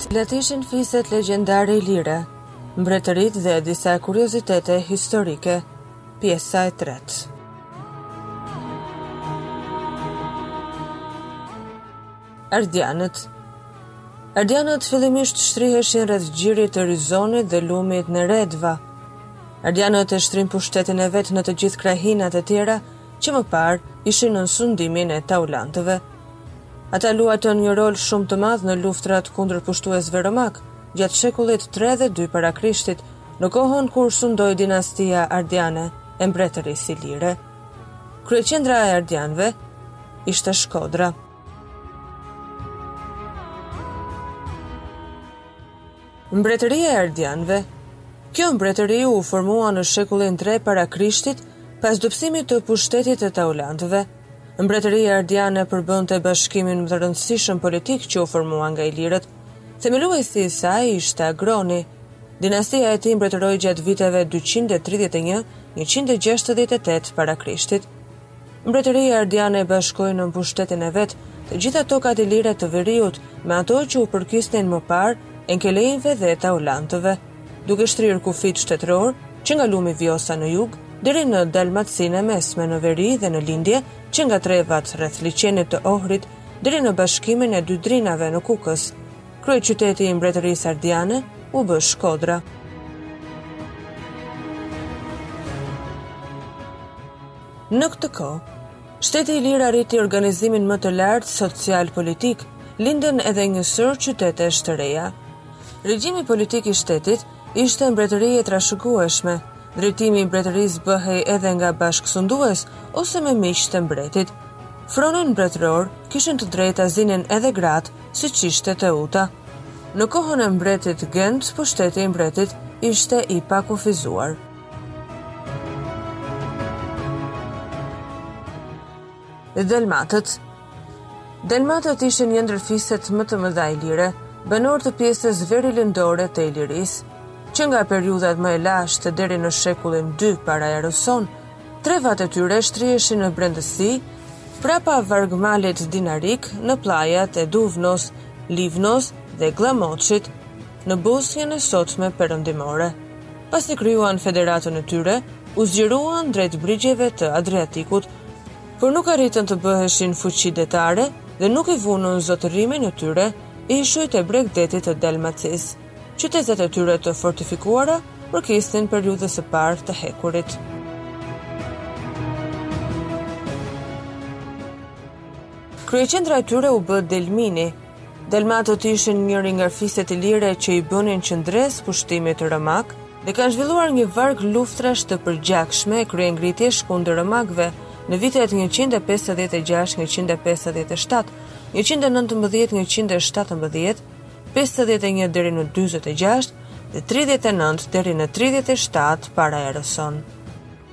Cilat ishin fiset legjendare ilire, mbretëritë dhe disa kuriozitete historike, pjesa e tretë. Ardianët Ardianët fillimisht shtriheshin rreth gjirit të Rizonit dhe lumit Neretva. Ardianët e shtrinë pushtetin e vet në të gjithë krahinat e tjera, që më parë ishin nën sundimin e taulantëve. Ata luajtën një rol shumë të madh në luftërat kundër pushtuesve romakë, gjatë shekullit tre dhe dy para Krishtit, në kohën kur sundoi dinastia ardiane e mbretërisë ilire. Kryeqendra e ardianëve ishte Shkodra. Mbretëria e Ardianëve Kjo mbretëri u formua në shekullin tre para Krishtit pas dobësimit të pushtetit të Taulantëve. Mbretëria Ardiane përbënte bashkimin më të rëndësishëm politik që u formua nga ilirët. Themeluesi i saj ishte Agroni. Dinastia e tij mbretëroi gjatë viteve 231-168 para Krishtit. Mbretëria Ardiane e bashkoi nën pushtetin e vet të gjitha tokat ilire të veriut me ato që u përkisnin më parë Enkelejve dhe Taulantëve, duke shtrirë kufijtë shtetërorë që nga lumi Vjosa në jug deri në Dalmacinë e Mesme në veri dhe në lindje që nga trevat rreth liqenit të Ohrit deri në bashkimin e dy Drinave në Kukës. Kryeqyteti i Mbretërisë Ardiane u bë Shkodra. Në këtë kohë, shteti ilir arriti organizimin më të lartë social-politik, lindën edhe një sërë qytetesh të reja. Regjimi politik i shtetit ishte mbretëri e trashëgueshme, drejtimi i mbretërisë bëhej edhe nga bashkësundues ose me miqtë e mbretit. Fronin mbretëror kishin të drejtë ta zinin edhe gratë, siç ishte Teuta. Në kohën e mbretit Gent, pushteti i mbretit ishte i pakufizuar. Delmatët Delmatët ishin një ndër fiset më të mëdha ilire, banorë të pjesës verilindore të Ilirisë. Që nga periudha më e lashtë deri në shekullin 2 para erës sonë, trevat e tyre shtriheshin në brendësi, prapa vargmalit Dinarik, në pllajat e Duvnos, Livnos dhe Glamoçit, në Bosnjën e sotme perëndimore. Pasi krijuan federatën e tyre, u zgjeruan drejt brigjeve të Adriatikut, por nuk arritën të bëheshin fuqi detare dhe nuk i vunë në zotërimin e tyre ishujt e bregdetit të Dalmacisë. Qytetet e tyre të fortifikuara i përkisnin periudhës së parë të hekurit. Kryeqendra e tyre u bë Delmini, Dalmatët ishin njëri nga fiset ilire që i bënin qëndresë pushtimit romak dhe kanë zhvilluar një varg luftrash të përgjakshme e kryengritjesh kundër romakëve në vitet 156-157, 119-117, 51 deri në 46 dhe 39 deri në 37 para erës sonë.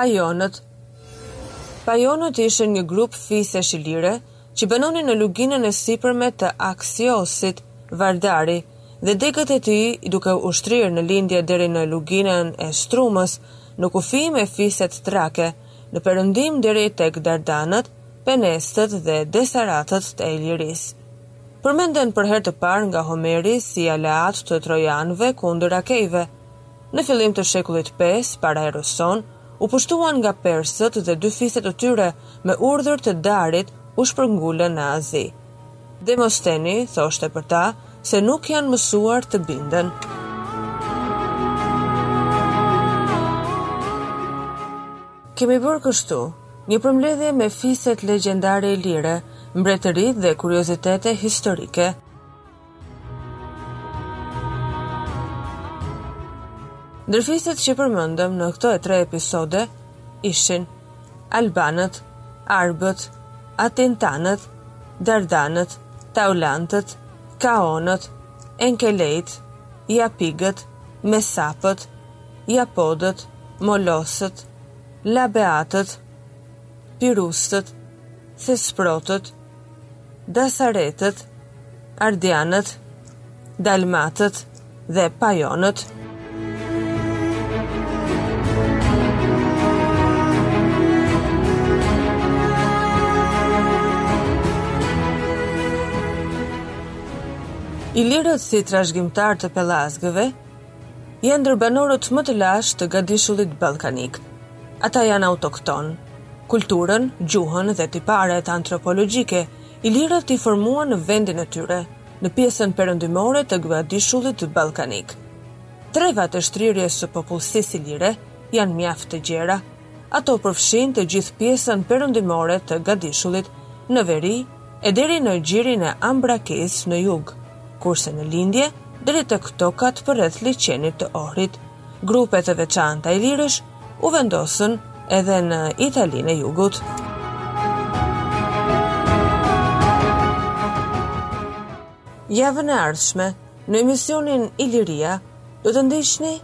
Pajonët Pajonët ishin një grup fisesh ilire që banonin në luginën e sipërme të Aksiosit, Vardari, dhe degët e tij duke u shtrirë në lindje deri në luginën e Strumës, në kufi me fiset trake, në perëndim deri tek Dardanët, Penestët dhe Desaretët e Ilirisë. Përmenden për herë të parë nga Homeri si aleatë të Trojanëve kundër Akejve. Në fillim të shekullit pesë para erës sonë, u pushtuan nga persët dhe dy fise të tyre me urdhër të Darit u shpërngulën në Azi. Demosteni thoshte për ta se nuk janë mësuar të binden. Kemi bërë kështu, Një përmbledhje me fiset legjendare ilire, mbretër dhe kuriozitete historike. Ndër fiset që përmendëm në këto tre episode ishin Albanët, Arbët, Atintanët, Dardanët, Taulantët, Kaonët, Enkelejt, Japigët, Mesapët, Japodët, Molosët, Labeatët, Pirustët, Thesprotët, Dasaretët, Ardianët, Dalmatët dhe Pajonët. Ilirët si trashëgimtarë të pellazgëve, janë ndër banorët më të lashtë të gadishullit ballkanik. Ata janë autoktonë. Kulturën, gjuhën dhe tiparet antropologjike ilirët i formuan në vendin e tyre, në pjesën perëndimore të gadishullit ballkanik. Trevat e shtrirjes së popullsisë ilire janë mjaft të gjera. Ato përfshijnë të gjithë pjesën perëndimore të gadishullit në veri e deri në gjirin e Ambrakisë në jug. kurse në lindje deri tek tokat përreth liqenit të Ohrit. Grupe të veçanta ilirësh u vendosën edhe në Italinë e Jugut. Javën e ardhshme, në emisionin Iliria, do të ndiqni